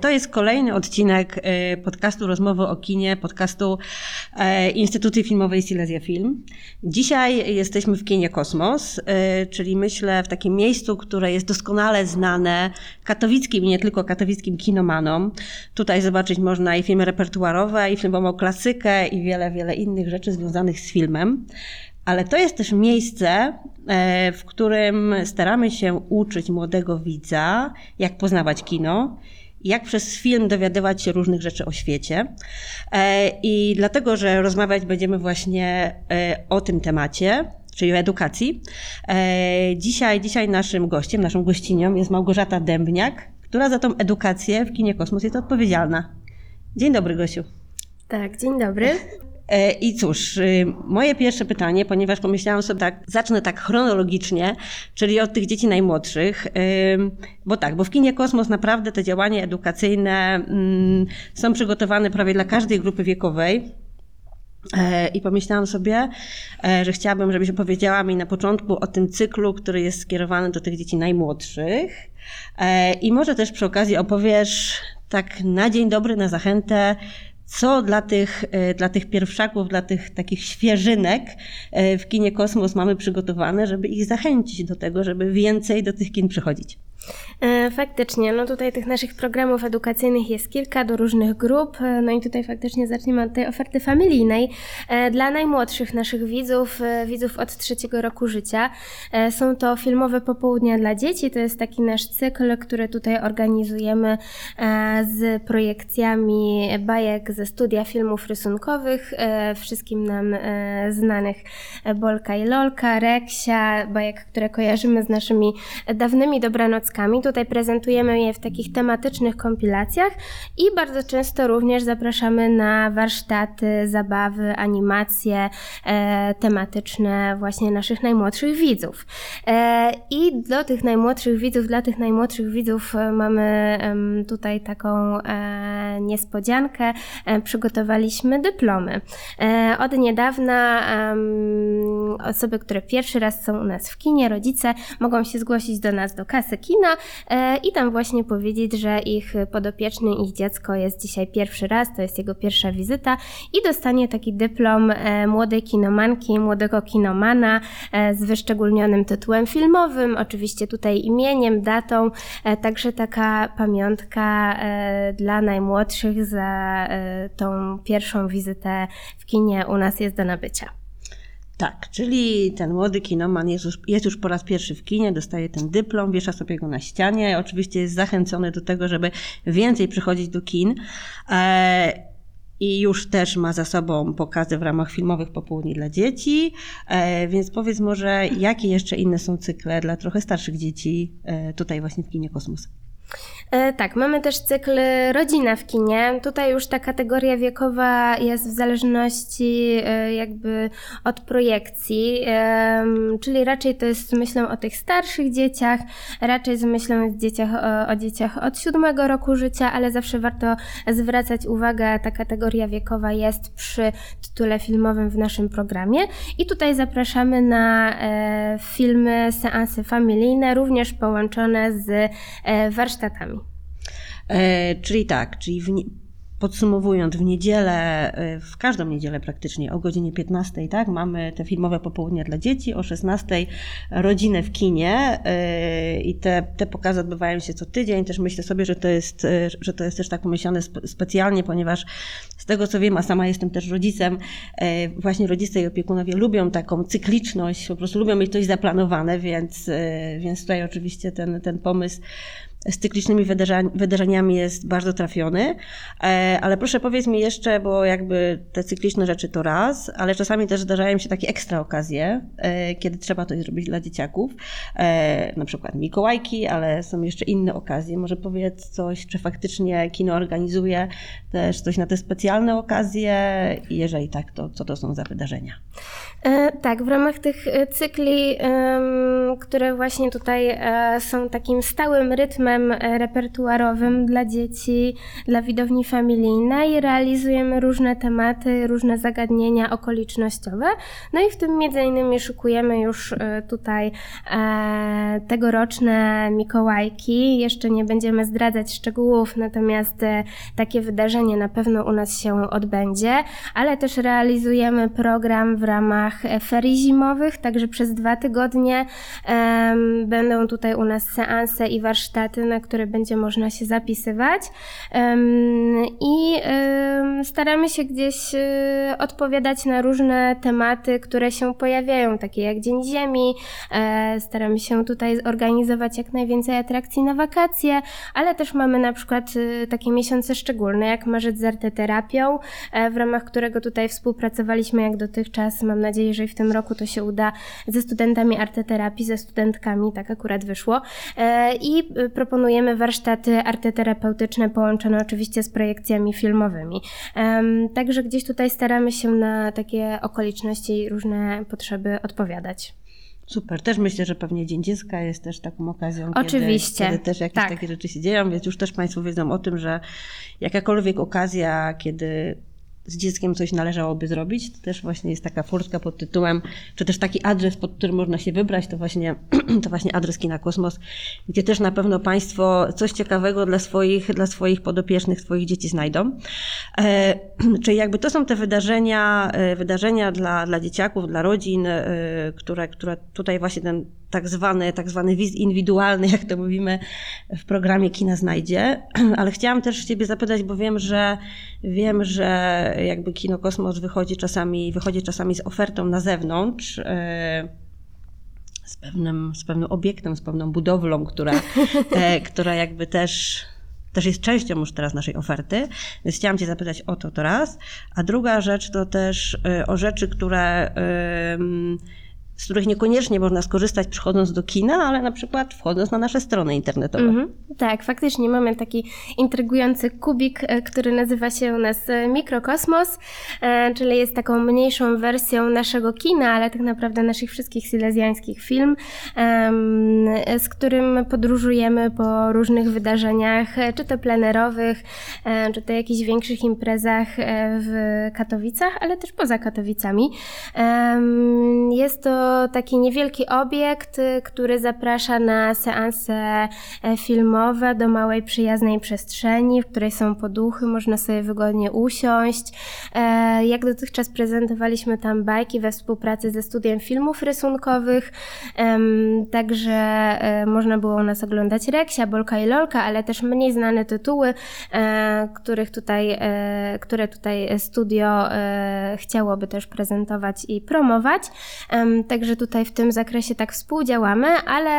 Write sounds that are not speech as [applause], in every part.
To jest kolejny odcinek e, podcastu Rozmowy o kinie, podcastu e, Instytucji Filmowej Silesia Film. Dzisiaj jesteśmy w kinie Kosmos, e, czyli myślę w takim miejscu, które jest doskonale znane katowickim i nie tylko katowickim kinomanom. Tutaj zobaczyć można i filmy repertuarowe, i filmową klasykę, i wiele, wiele innych rzeczy związanych z filmem. Ale to jest też miejsce, w którym staramy się uczyć młodego widza, jak poznawać kino jak przez film dowiadywać się różnych rzeczy o świecie. E, I dlatego, że rozmawiać będziemy właśnie e, o tym temacie, czyli o edukacji. E, dzisiaj, dzisiaj naszym gościem, naszą gościnią jest Małgorzata Dębniak, która za tą edukację w Kinie Kosmos jest odpowiedzialna. Dzień dobry, Gosiu. Tak, dzień dobry. E, I cóż, y, moje pierwsze pytanie, ponieważ pomyślałam sobie tak, zacznę tak chronologicznie, czyli od tych dzieci najmłodszych, y, bo tak, bo w kinie Kosmos naprawdę te działania edukacyjne mm, są przygotowane prawie dla każdej grupy wiekowej. E, I pomyślałam sobie, e, że chciałabym, żebyś opowiedziała mi na początku o tym cyklu, który jest skierowany do tych dzieci najmłodszych. I może też przy okazji opowiesz tak na dzień dobry, na zachętę, co dla tych, e, dla tych pierwszaków, dla tych takich świeżynek e, w kinie Kosmos mamy przygotowane, żeby ich zachęcić do tego, żeby więcej do tych kin przychodzić. E, faktycznie, no tutaj tych naszych programów edukacyjnych jest kilka do różnych grup, e, no i tutaj faktycznie zaczniemy od tej oferty familijnej. E, dla najmłodszych naszych widzów, widzów od trzeciego roku życia, są to filmowe popołudnia dla dzieci. To jest taki nasz cykl, który tutaj organizujemy z projekcjami bajek ze studia filmów rysunkowych, wszystkim nam znanych Bolka i Lolka, Reksia, bajek, które kojarzymy z naszymi dawnymi dobranockami Tutaj prezentujemy je w takich tematycznych kompilacjach i bardzo często również zapraszamy na warsztaty, zabawy, animacje e, tematyczne właśnie naszych najmłodszych widzów. E, I do tych najmłodszych widzów, dla tych najmłodszych widzów e, mamy tutaj taką e, niespodziankę. E, przygotowaliśmy dyplomy. Od niedawna osoby, które pierwszy raz są u nas w kinie, rodzice mogą się zgłosić do nas do kasy kina E, i tam właśnie powiedzieć, że ich podopieczny, ich dziecko jest dzisiaj pierwszy raz, to jest jego pierwsza wizyta i dostanie taki dyplom e, młodej kinomanki, młodego kinomana e, z wyszczególnionym tytułem filmowym, oczywiście tutaj imieniem, datą, także taka pamiątka dla najmłodszych za tą pierwszą wizytę w kinie u nas jest do nabycia. Tak, czyli ten młody kinoman jest już, jest już po raz pierwszy w kinie, dostaje ten dyplom, wiesza sobie go na ścianie. Oczywiście jest zachęcony do tego, żeby więcej przychodzić do kin. E, i już też ma za sobą pokazy w ramach filmowych popołudni dla dzieci. E, więc powiedz może, jakie jeszcze inne są cykle dla trochę starszych dzieci e, tutaj właśnie w kinie Kosmos? E, tak, mamy też cykl Rodzina w kinie. Tutaj już ta kategoria wiekowa jest w zależności e, jakby od projekcji, e, czyli raczej to jest z myślą o tych starszych dzieciach, raczej z myślą o dzieciach, o, dzieciach od siódmego roku życia, ale zawsze warto zwracać uwagę, ta kategoria wiekowa jest przy tytule filmowym w naszym programie. I tutaj zapraszamy na filmy, seanse familijne, również połączone z warsztatami. E, czyli tak, czyli w, Podsumowując, w niedzielę, e, w każdą niedzielę praktycznie o godzinie 15, tak, mamy te filmowe popołudnia dla dzieci, o 16 rodzinę w kinie e, i te, te pokazy odbywają się co tydzień. Też myślę sobie, że to jest, e, że to jest też tak pomyślane specjalnie, ponieważ z tego co wiem, a sama jestem też rodzicem, właśnie rodzice i opiekunowie lubią taką cykliczność, po prostu lubią mieć coś zaplanowane, więc, więc tutaj oczywiście ten, ten pomysł z cyklicznymi wydarzeniami jest bardzo trafiony. E, ale proszę powiedz mi jeszcze, bo jakby te cykliczne rzeczy to raz, ale czasami też zdarzają się takie ekstra okazje, e, kiedy trzeba coś zrobić dla dzieciaków. E, na przykład Mikołajki, ale są jeszcze inne okazje. Może powiedz coś, czy faktycznie kino organizuje też coś na te specjalne okazje jeżeli tak, to co to są za wydarzenia? tak, w ramach tych cykli, które właśnie tutaj są takim stałym rytmem, filmem e, repertuarowym dla dzieci, dla widowni familijnej. Realizujemy różne tematy, różne zagadnienia okolicznościowe. No i w tym między innymi szykujemy już e, tutaj e, tegoroczne Mikołajki. Jeszcze nie będziemy zdradzać szczegółów, natomiast takie wydarzenie na pewno u nas się odbędzie, ale też realizujemy program w ramach ferii zimowych, także przez dwa tygodnie będą tutaj u nas seanse i warsztaty, na które będzie można się zapisywać. I staramy się gdzieś e, odpowiadać na różne tematy, które się pojawiają, takie jak Dzień Ziemi. E, staramy się tutaj organizować jak najwięcej atrakcji na wakacje, ale też mamy na przykład e, takie miesiące szczególne, jak marzec z arteterapią, e, w ramach którego tutaj współpracowaliśmy jak dotychczas. Mam nadzieję, że i w tym roku to się uda ze studentami arteterapii, ze studentkami, tak akurat wyszło. E, I e, proponujemy warsztaty arteterapeutyczne połączone oczywiście z projekcjami filmowymi. Także gdzieś tutaj staramy się na takie okoliczności i różne potrzeby odpowiadać. Super. Też myślę, że pewnie Dzień Dziecka jest też taką okazją, Oczywiście. Kiedy, kiedy też jakieś Tak. takie rzeczy się dzieją, więc już też Państwo wiedzą o tym, że jakakolwiek okazja, kiedy z dzieckiem coś należałoby zrobić, to też właśnie jest taka furtka pod tytułem, czy też taki adres, pod którym można się wybrać, to właśnie, [clears throat] to właśnie adres Kina Kosmos, gdzie też na pewno Państwo coś ciekawego dla swoich, dla swoich podopiecznych, swoich dzieci znajdą. E, [clears throat] czyli jakby to są te wydarzenia, e, wydarzenia dla, dla dzieciaków, dla rodzin, e, które, które tutaj właśnie ten tak zwany, tak zwany wiz indywidualny, jak to mówimy, w programie Kina znajdzie. [clears throat] Ale chciałam też Ciebie zapytać, bo wiem, że wiem, że jakby Kino Kosmos wychodzi czasami, wychodzi czasami z ofertą na zewnątrz. e, Z pewnym, z pewnym obiektem, z pewną budowlą, która, [laughs] e, która jakby też też jest częścią już teraz naszej oferty, więc chciałam Cię zapytać o to teraz. A druga rzecz to też y, o rzeczy, które, z których niekoniecznie można skorzystać przychodząc do kina, ale na przykład wchodząc na nasze strony internetowe. Mhm. Tak, faktycznie mamy taki intrygujący kubik, e, który nazywa się u nas e, Mikrokosmos, e, czyli jest taką mniejszą wersją naszego kina, ale tak naprawdę naszych wszystkich silezjańskich film, z którym podróżujemy po różnych wydarzeniach, czy to plenerowych, czy to jakichś większych imprezach w Katowicach, ale też poza Katowicami. Jest to taki niewielki obiekt, y, który zaprasza na seanse e, filmowe do małej przyjaznej przestrzeni, w której są poduchy, można sobie wygodnie usiąść. E, Jak dotychczas prezentowaliśmy tam bajki we współpracy ze studiem filmów rysunkowych, także e, można było u nas oglądać Reksia, Bolka i Lolka, ale też mniej znane tytuły, których tutaj, które tutaj studio chciałoby też prezentować i promować. Także tutaj w tym zakresie tak współdziałamy, ale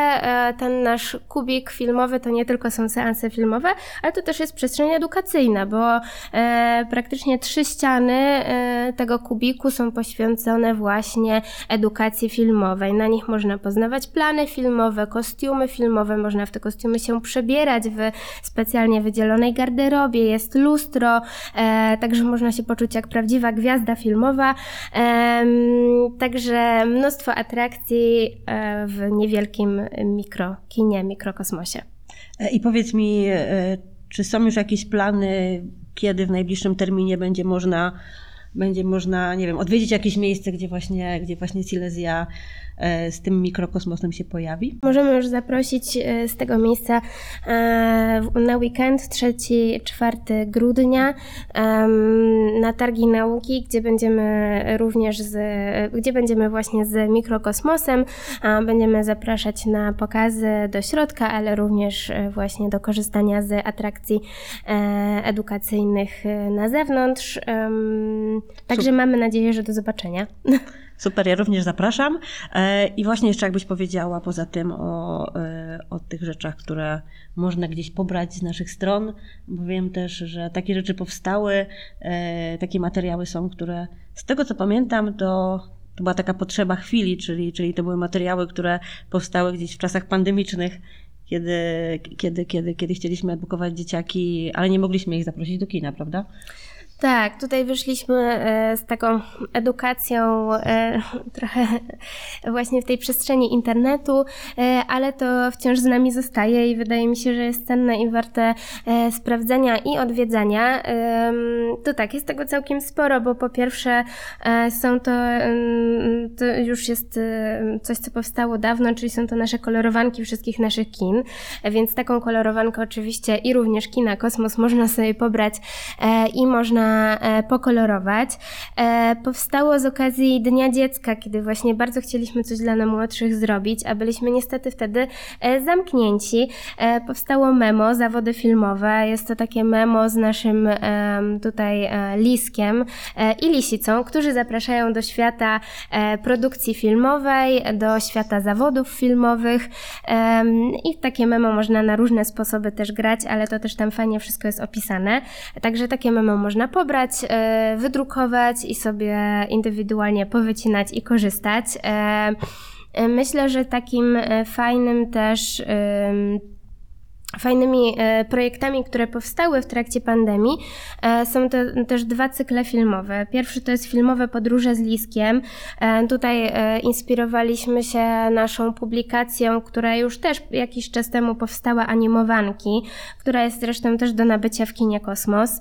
e, ten nasz kubik filmowy to nie tylko są seanse filmowe, ale to też jest przestrzeń edukacyjna, bo e, praktycznie trzy ściany e, tego kubiku są poświęcone właśnie edukacji filmowej. Na nich można poznawać plany filmowe, kostiumy filmowe, można w te kostiumy się przebierać w specjalnie wydzielonej garderobie, jest lustro, także można się poczuć jak prawdziwa gwiazda filmowa. Także mnóstwo atrakcji e, w niewielkim mikrokinie, mikrokosmosie. E, I powiedz mi, e, czy są już jakieś plany, kiedy w najbliższym terminie będzie można, będzie można, nie wiem, odwiedzić jakieś miejsce, gdzie właśnie, gdzie właśnie Silesia z tym mikrokosmosem się pojawi? Możemy już zaprosić e, z tego miejsca e, na weekend 3-4 grudnia na targi nauki, gdzie będziemy również z, gdzie będziemy właśnie z mikrokosmosem. Będziemy zapraszać na pokazy do środka, ale również e, właśnie do korzystania z atrakcji e, edukacyjnych e, na zewnątrz. Także mamy nadzieję, że do zobaczenia. [laughs] Super, ja również zapraszam. E, I właśnie jeszcze jakbyś powiedziała poza tym o, e, o tych rzeczach, które można gdzieś pobrać z naszych stron, bo wiem też, że takie rzeczy powstały, e, takie materiały są, które z tego co pamiętam, to, to była taka potrzeba chwili, czyli, czyli to były materiały, które powstały gdzieś w czasach pandemicznych. Kiedy, kiedy, kiedy, kiedy chcieliśmy edukować dzieciaki, ale nie mogliśmy ich zaprosić do kina, prawda? Tak, tutaj wyszliśmy e, z taką edukacją e, [laughs] trochę właśnie w tej przestrzeni internetu, e, ale to wciąż z nami zostaje i wydaje mi się, że jest cenne i warte sprawdzenia i odwiedzania. To tak, jest tego całkiem sporo, bo po pierwsze są to, to już jest coś, co powstało dawno, czyli są to nasze kolorowanki wszystkich naszych kin, więc taką kolorowankę oczywiście i również kina Kosmos można sobie pobrać i można E, pokolorować. E, powstało z okazji Dnia Dziecka, kiedy właśnie bardzo chcieliśmy coś dla najmłodszych zrobić, a byliśmy niestety wtedy e, zamknięci. Powstało memo, zawody filmowe. Jest to takie memo z naszym tutaj Liskiem i Lisicą, którzy zapraszają do świata produkcji filmowej, do świata zawodów filmowych i takie memo można na różne sposoby też grać, ale to też tam fajnie wszystko jest opisane. Także takie memo można pobrać, e, wydrukować i sobie indywidualnie powycinać i korzystać. E, e, myślę, że takim fajnym też Fajnymi e, projektami, które powstały w trakcie pandemii, e, są te, też dwa cykle filmowe. Pierwszy to jest filmowe Podróże z Liskiem. E, tutaj inspirowaliśmy się naszą publikacją, która już też jakiś czas temu powstała, animowanki, która jest zresztą też do nabycia w kinie Kosmos.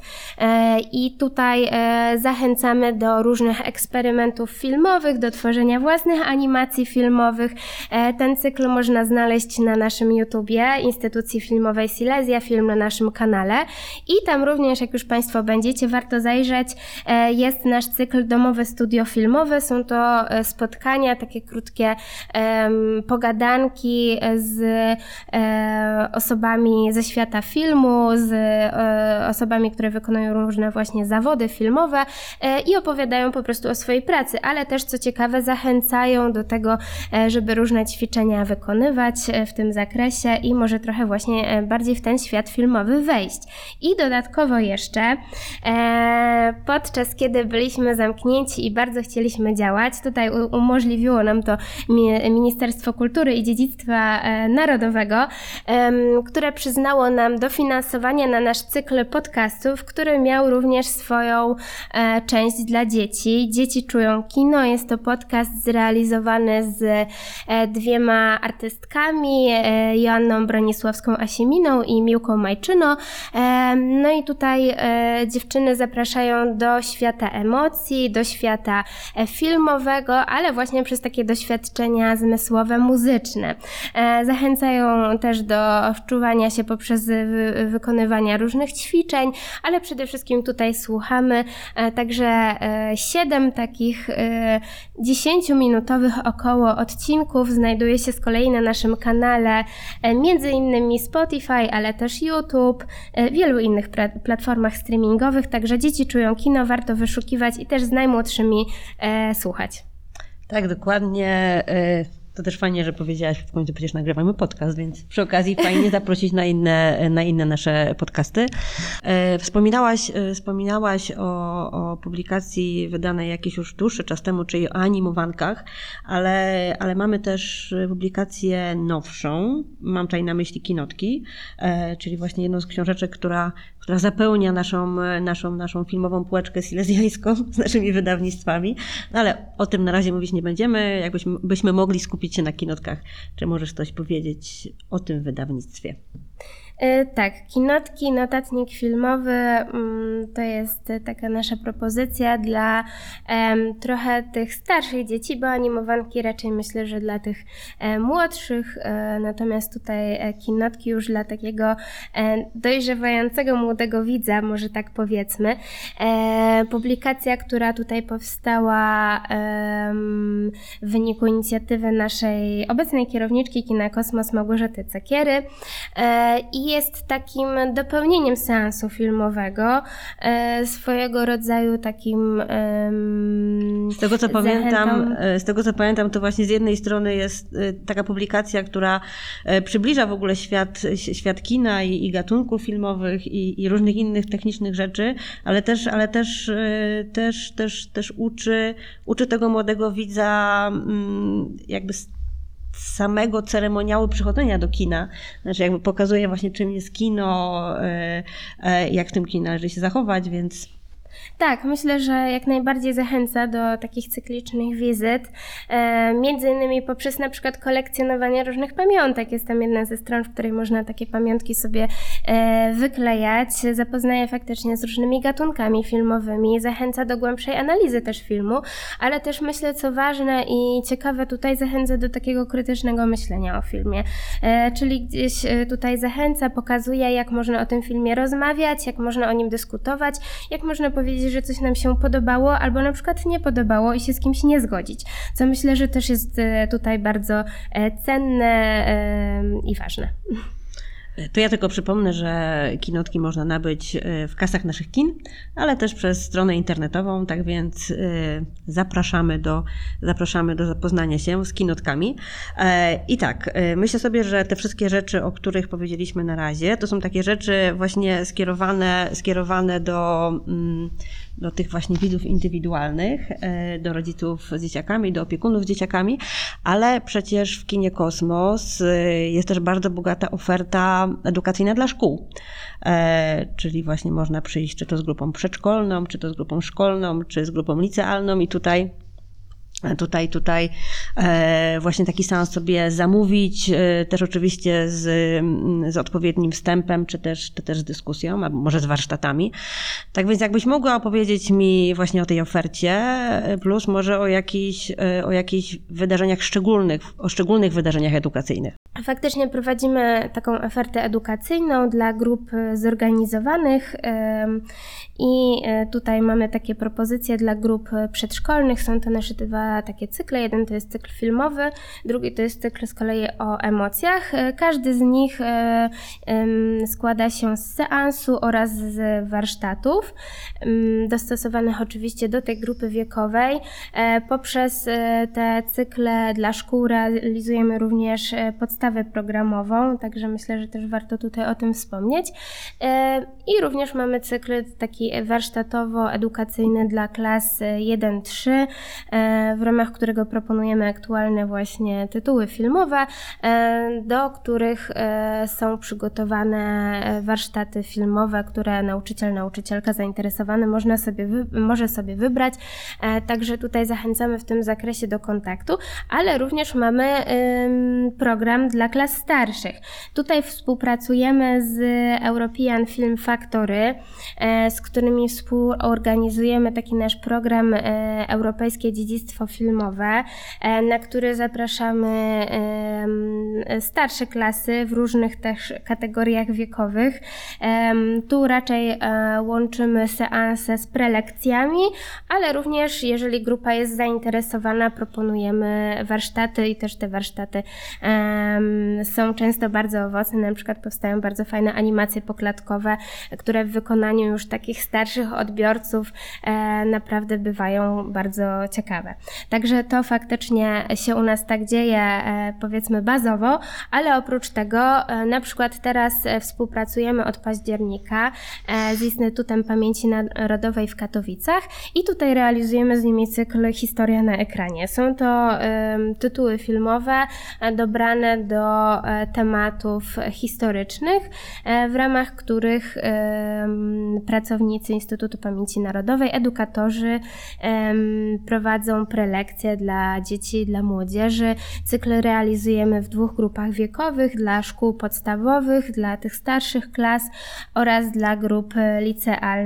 I tutaj zachęcamy do różnych eksperymentów filmowych, do tworzenia własnych animacji filmowych. Ten cykl można znaleźć na naszym YouTubie Instytucji Filmowej filmowej Silesia Film na naszym kanale. I tam również, jak już Państwo będziecie, warto zajrzeć, e, jest nasz cykl Domowe Studio Filmowe. Są to e, spotkania, takie krótkie pogadanki z e, osobami ze świata filmu, z osobami, które wykonują różne właśnie zawody filmowe i opowiadają po prostu o swojej pracy, ale też co ciekawe zachęcają do tego, żeby różne ćwiczenia wykonywać w tym zakresie i może trochę właśnie bardziej w ten świat filmowy wejść. I dodatkowo jeszcze e, podczas kiedy byliśmy zamknięci i bardzo chcieliśmy działać, tutaj umożliwiło nam to Ministerstwo Kultury i Dziedzictwa e, Narodowego, które przyznało nam dofinansowanie na nasz cykl podcastów, który miał również swoją część dla dzieci. Dzieci czują kino. Jest to podcast zrealizowany z dwiema artystkami, Joanną Bronisławską-Asiewiczą Sieminą i Miłką Majczyno. No i tutaj e, dziewczyny zapraszają do świata emocji, do świata e, filmowego, ale właśnie przez takie doświadczenia zmysłowe, muzyczne. E, zachęcają też do wczuwania się poprzez wykonywania różnych ćwiczeń, ale przede wszystkim tutaj słuchamy. Także siedem takich dziesięciominutowych około odcinków znajduje się z kolei na naszym kanale, między innymi Spotify, Spotify, ale też YouTube, e, wielu innych platformach streamingowych, także dzieci czują kino, warto wyszukiwać i też z najmłodszymi e, słuchać. Tak, dokładnie. To też fajnie, że powiedziałaś, w końcu przecież nagrywamy podcast, więc przy okazji fajnie [laughs] zaprosić na inne, na inne nasze podcasty. E, wspominałaś, e, wspominałaś o, o publikacji wydanej jakiś już dłuższy czas temu, czyli o animowankach, ale, ale mamy też publikację nowszą, mam tutaj na myśli Kinotki, e, czyli właśnie jedną z książeczek, która, która zapełnia naszą, naszą, naszą filmową półeczkę silezjańską [laughs] z naszymi wydawnictwami, no ale o tym na razie mówić nie będziemy, jakbyśmy byśmy mogli skupić się na kinotkach. Czy możesz coś powiedzieć o tym wydawnictwie? E, tak, kinotki, notatnik filmowy mm, to jest taka nasza propozycja dla trochę tych starszych dzieci, bo animowanki raczej myślę, że dla tych e, młodszych, e, natomiast tutaj kinotki już dla takiego dojrzewającego młodego widza, może tak powiedzmy. Publikacja, która tutaj powstała w wyniku inicjatywy naszej obecnej kierowniczki Kina Kosmos Małgorzaty Cekiery i jest takim dopełnieniem seansu filmowego, e, swojego rodzaju takim. Z tego co pamiętam, e, z tego co pamiętam, to właśnie z jednej strony jest e, taka publikacja, która przybliża w ogóle świat, świat kina i, i gatunków filmowych i, i, różnych innych technicznych rzeczy, ale też, ale też, też, też, też uczy, uczy tego młodego widza mm, jakby samego ceremoniału przychodzenia do kina. Znaczy jakby pokazuje właśnie czym jest kino, e, e, jak w tym kinie należy się zachować, więc Tak, myślę, że jak najbardziej zachęca do takich cyklicznych wizyt, e, między innymi poprzez na przykład kolekcjonowanie różnych pamiątek. Jest tam jedna ze stron, w której można takie pamiątki sobie e, wyklejać. Zapoznaje faktycznie z różnymi gatunkami filmowymi, zachęca do głębszej analizy też filmu, ale też myślę, co ważne i ciekawe tutaj, zachęca do takiego krytycznego myślenia o filmie. E, czyli gdzieś e, tutaj zachęca, pokazuje, jak można o tym filmie rozmawiać, jak można o nim dyskutować, jak można powiedzieć, że coś nam się podobało, albo na przykład nie podobało i się z kimś nie zgodzić. Co myślę, że też jest e, tutaj bardzo e, cenne e, i ważne. To ja tylko przypomnę, że kinotki można nabyć w kasach naszych kin, ale też przez stronę internetową, tak więc zapraszamy do, zapraszamy do zapoznania się z kinotkami. I tak, myślę sobie, że te wszystkie rzeczy, o których powiedzieliśmy na razie, to są takie rzeczy właśnie skierowane, skierowane do mm, do tych właśnie widzów indywidualnych, e, do rodziców z dzieciakami, do opiekunów z dzieciakami, ale przecież w kinie Kosmos e, jest też bardzo bogata oferta edukacyjna dla szkół. E, czyli właśnie można przyjść czy to z grupą przedszkolną, czy to z grupą szkolną, czy z grupą licealną i tutaj Tutaj, tutaj e, właśnie taki seans sobie zamówić, e, też oczywiście z, z odpowiednim wstępem, czy też, czy też z dyskusją, albo może z warsztatami. Tak więc jakbyś mogła opowiedzieć mi właśnie o tej ofercie, e, plus może o jakichś, o jakichś wydarzeniach szczególnych, o szczególnych wydarzeniach edukacyjnych. Faktycznie prowadzimy taką ofertę edukacyjną dla grup zorganizowanych i tutaj mamy takie propozycje dla grup przedszkolnych. Są to nasze dwa takie cykle. Jeden to jest cykl filmowy, drugi to jest cykl z kolei o emocjach. Każdy z nich składa się z seansu oraz z warsztatów, dostosowanych oczywiście do tej grupy wiekowej. E, poprzez e, te cykle dla szkół realizujemy również e, podstawę programową, także myślę, że też warto tutaj o tym wspomnieć. I również mamy cykl taki warsztatowo-edukacyjny dla klas 1-3, e, w ramach którego proponujemy aktualne właśnie tytuły filmowe, do których są przygotowane warsztaty filmowe, które nauczyciel, nauczycielka zainteresowany można sobie może sobie wybrać. Także tutaj zachęcamy w tym zakresie do kontaktu, ale również mamy program dla klas starszych. Tutaj współpracujemy z European Film Factory, e, z którymi współorganizujemy taki nasz program e, Europejskie Dziedzictwo Filmowe, e, na który zapraszamy starsze klasy w różnych też kategoriach wiekowych. Tu raczej łączymy seanse z prelekcjami, ale również jeżeli grupa jest zainteresowana, proponujemy warsztaty i też te warsztaty są często bardzo owocne, na przykład powstają bardzo fajne animacje poklatkowe, które w wykonaniu już takich starszych odbiorców e, naprawdę bywają bardzo ciekawe. Także to faktycznie się u nas tak dzieje, e, powiedzmy bazowo, ale oprócz tego e, na przykład teraz współpracujemy od października z Instytutem Pamięci Narodowej w Katowicach i tutaj realizujemy z nimi cykl Historia na ekranie. Są to tytuły filmowe dobrane do e, tematów historycznych, e, w ramach których pracownicy Instytutu Pamięci Narodowej, edukatorzy prowadzą prelekcje dla dzieci dla młodzieży. Cykl realizujemy w dwóch grupach wiekowych, dla szkół podstawowych, dla tych starszych klas oraz dla grup licealnych.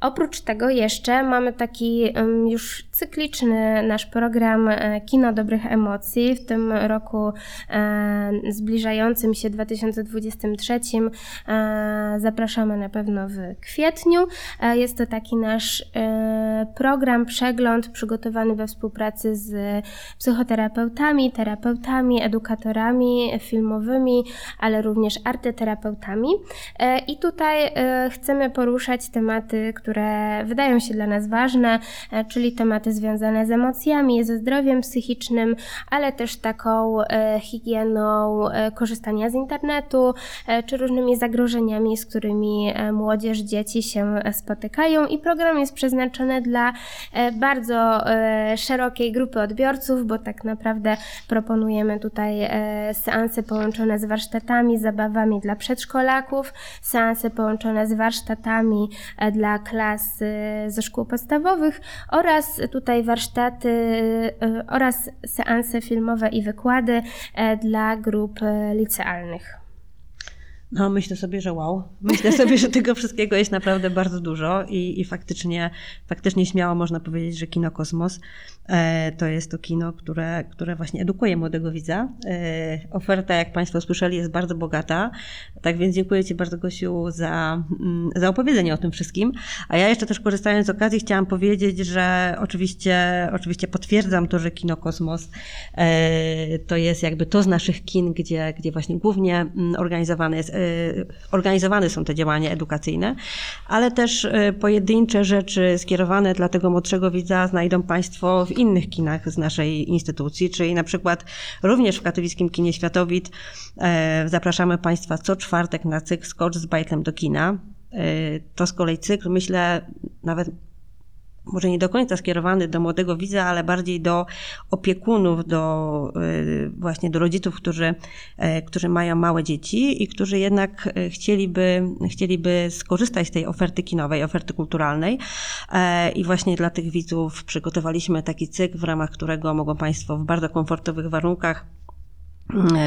Oprócz tego jeszcze mamy taki już cykliczny nasz program e, Kino Dobrych Emocji. W tym roku e, zbliżającym się 2023 e, zapraszamy na pewno w kwietniu. Jest to taki nasz program, przegląd przygotowany we współpracy z psychoterapeutami, terapeutami, edukatorami filmowymi, ale również artyterapeutami. I tutaj chcemy poruszać tematy, które wydają się dla nas ważne, czyli tematy związane z emocjami, ze zdrowiem psychicznym, ale też taką e, higieną e, korzystania z internetu, e, czy różnymi zagrożeniami, z którymi e, młodzież, dzieci się e, spotykają. I program jest przeznaczony dla e, bardzo e, szerokiej grupy odbiorców, bo tak naprawdę proponujemy tutaj e, seanse połączone z warsztatami, zabawami dla przedszkolaków, seanse połączone z warsztatami e, dla klas e, ze szkół podstawowych oraz tutaj warsztaty e, oraz seanse filmowe i wykłady dla grup licealnych. No, myślę sobie, że wow. Myślę sobie, że tego wszystkiego jest naprawdę bardzo dużo i, i faktycznie, faktycznie śmiało można powiedzieć, że Kino Kosmos e, to jest to kino, które, które właśnie edukuje młodego widza. E, oferta, jak Państwo słyszeli, jest bardzo bogata. Tak więc dziękuję Ci bardzo, Gosiu, za, mm, za opowiedzenie o tym wszystkim. A ja jeszcze też korzystając z okazji chciałam powiedzieć, że oczywiście, oczywiście potwierdzam to, że Kino Kosmos e, to jest jakby to z naszych kin, gdzie, gdzie właśnie głównie mm, organizowane jest organizowane są te działania edukacyjne, ale też y, pojedyncze rzeczy skierowane dla tego młodszego widza znajdą Państwo w innych kinach z naszej instytucji, czyli na przykład również w katowickim kinie Światowit e, zapraszamy Państwa co czwartek na cykl Skocz z bajtlem do kina. To z kolei cykl, myślę, nawet może nie do końca skierowany do młodego widza, ale bardziej do opiekunów, do y, właśnie do rodziców, którzy, e, którzy mają małe dzieci i którzy jednak e, chcieliby, chcieliby skorzystać z tej oferty kinowej, oferty kulturalnej. E, I właśnie dla tych widzów przygotowaliśmy taki cykl, w ramach którego mogą Państwo w bardzo komfortowych warunkach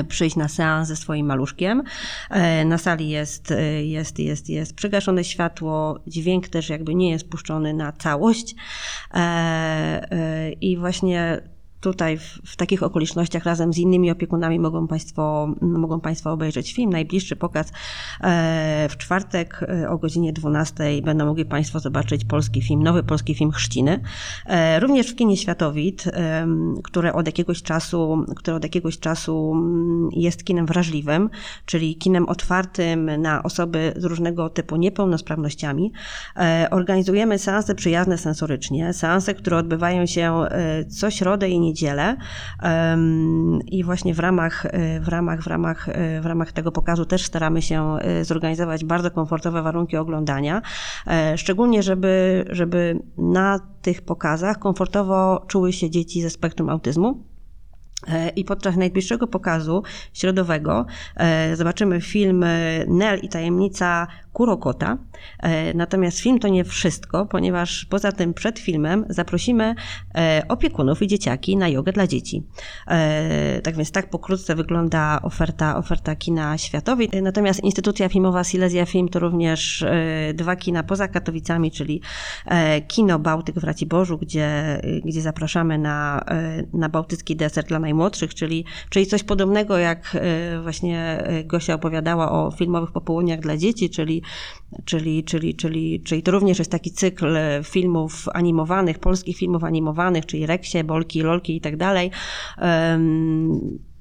przyjść na seans ze swoim maluszkiem. E, Na sali jest, e, jest, jest, jest przygaszone światło, dźwięk też jakby nie jest puszczony na całość. E, e, I właśnie tutaj w, w takich okolicznościach razem z innymi opiekunami mogą Państwo, mogą Państwo obejrzeć film. Najbliższy pokaz e, w czwartek e, o godzinie 12 będą mogli Państwo zobaczyć polski film, nowy polski film Chrzciny. E, Również w kinie Światowit, em, które od jakiegoś czasu, które od jakiegoś czasu mm, jest kinem wrażliwym, czyli kinem otwartym na osoby z różnego typu niepełnosprawnościami. Organizujemy seanse przyjazne sensorycznie, seanse, które odbywają się co środę i niedzielę i właśnie w ramach, e, w ramach, w ramach, e, w ramach tego pokazu też staramy się e, zorganizować bardzo komfortowe warunki oglądania, szczególnie żeby, żeby na tych pokazach komfortowo czuły się dzieci ze spektrum autyzmu. I podczas najbliższego pokazu środowego zobaczymy film Nel i tajemnica Kurokota. E, Natomiast film to nie wszystko, ponieważ poza tym przed filmem zaprosimy e, opiekunów i dzieciaki na jogę dla dzieci. E, Tak więc tak pokrótce wygląda oferta, oferta kina światowej. Natomiast instytucja filmowa Silesia Film to również dwa kina poza Katowicami, czyli kino Bałtyk w Raciborzu, gdzie, gdzie zapraszamy na, na bałtycki deser dla najmłodszych, czyli, czyli coś podobnego jak właśnie Gosia opowiadała o filmowych popołudniach dla dzieci, czyli, czyli, czyli, czyli, czyli to również jest taki cykl e, filmów animowanych, polskich filmów animowanych, czyli Reksie, Bolki, Lolki i tak dalej.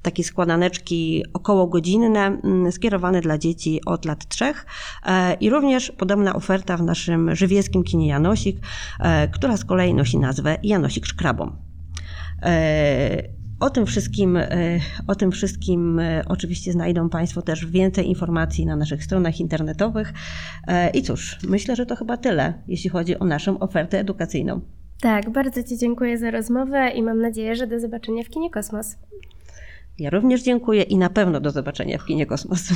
Takie składaneczki około godzinne, mm, skierowane dla dzieci od lat trzech. E, I również podobna oferta w naszym żywieckim kinie Janosik, e, która z kolei nosi nazwę Janosik Szkrabą. O tym wszystkim, e, o tym wszystkim e, oczywiście znajdą Państwo też więcej informacji na naszych stronach internetowych. E, I cóż, myślę, że to chyba tyle, jeśli chodzi o naszą ofertę edukacyjną. Tak, bardzo Ci dziękuję za rozmowę i mam nadzieję, że do zobaczenia w kinie Kosmos. Ja również dziękuję i na pewno do zobaczenia w kinie Kosmos.